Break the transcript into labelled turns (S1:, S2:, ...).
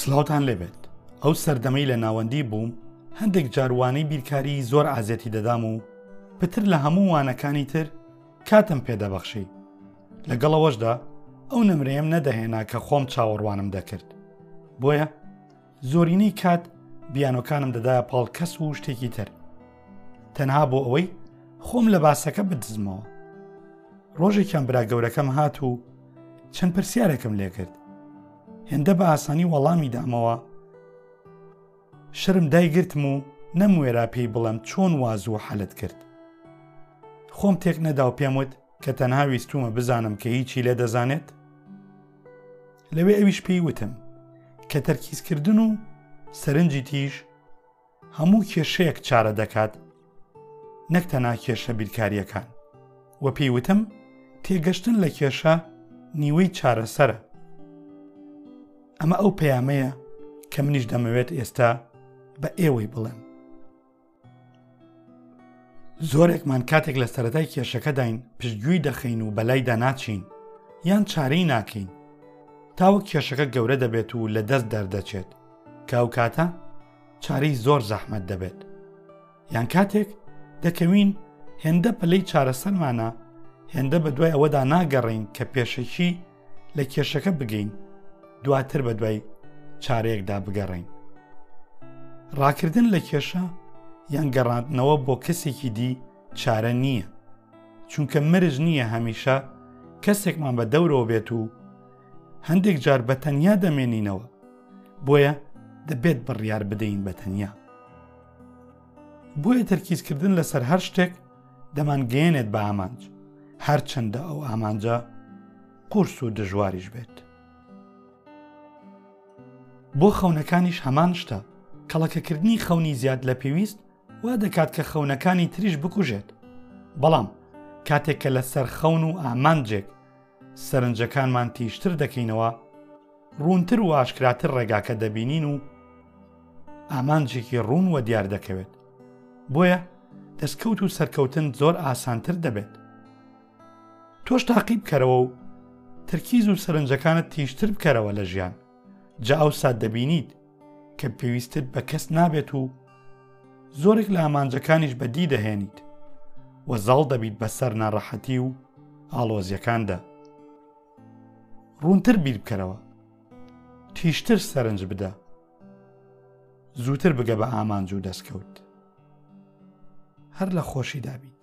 S1: سلاوتان لێبێت ئەو سەردەمەی لە ناوەندی بووم هەندێک جاروانەی بیرکاری زۆر ئازیەتی دەدام و پتر لە هەموو وانەکانی تر کاتم پێدەبەخشی لەگەڵەوەشدا ئەو نمرەیەم نەدەهێنا کە خۆم چاوەڕوانم دەکرد بۆیە زۆرینەی کات بیانۆکانم دەدایە پاڵ کەس و شتێکی تر تەنها بۆ ئەوەی خۆم لە باسەکە بدزمەوە ڕۆژێکیان برا گەورەکەم هات و چەند پرسیارێکم لێکرد هێندە بە ئاسانی وەڵامی دامەوە شرم دایگرتم و نەموێرا پێی بڵم چۆن واز و حەلت کرد خۆم تێک نەدا و پێم وت کە تەنها ویستومە بزانم کە هیچی لێ دەزانێت لەوێ ئەویش پێی وتم کە تەرکیزکردن و سەرنجی تیژ هەموو کێشەیەک چارە دەکات نەک تەنا کێشە بیرکاریەکان و پێی وتم تێگەشتن لە کێشە نیوەی چارەسەرە ئەمە ئەو پەیامەیە کە منیش دەمەوێت ئێستا بە ئێوەی بڵێم زۆرێکمان کاتێک لە سەتای کێشەکەداین پشتگوێی دەخەین و بەلایدا ناچین یان چارەی ناکەین تاوە کێشەکە گەورە دەبێت و لە دەست دەردەچێت کاو کاتە چارەی زۆر زەحمەت دەبێت یان کاتێک دەکەوین هێندە پلەی چارەسەرمانە هێندە بە دوای ئەوەدا ناگەڕین کە پێشەکی لە کێشەکە بگەین دواتر بە دوای چارەیەکدا بگەڕین. ڕاکردن لە کێشە یان گەڕاندنەوە بۆ کەسێکی دی چارە نییە چونکە مرج نییە هەمیشە کەسێکمان بە دەورەوە بێت و هەندێک جار بە تەنیا دەمێنینەوە بۆیە دەبێت بڕیار بدەین بە تەنیا بۆیە تەرکیزکردن لەسەر هەر شتێک دەمانگەیەنێت بە ئامانج هەرچەندە ئەو ئامانجە قورس و دژواریش بێت. بۆ خەونەکانیش هەمان شتە کەڵەکەکردنی خەونی زیاد لە پێویست وا دەکات کە خەونەکانی تریش بکوژێت بەڵام کاتێک کە لە سەر خەون و ئامانجێک سەرنجەکانمان تیشتر دەکەینەوە ڕوونتر و ئاشکراتر ڕێگاکە دەبینین و ئامانجێکی ڕوون وە دیار دەکەوێت بۆیە دەستکەوت و سەرکەوتن زۆر ئاسانتر دەبێت تۆش تاقی بکەرەوە و ترکیز و سەرنجەکانت تیشتر بکەرەوە لە ژیان جا ئەو سات دەبینیت کە پێویستت بە کەس نابێت و زۆرێک لە ئامانجەکانیش بەدی دەهێنیت وە زاڵ دەبیت بەسەر ناڕەحەتی و ئاڵۆزیەکاندا ڕوونتر بیر بکەرەوە. تیژتر سەرنج بدە. زووتر بگە بە ئامانج و دەستکەوت. هەر لە خۆشیدا بیت.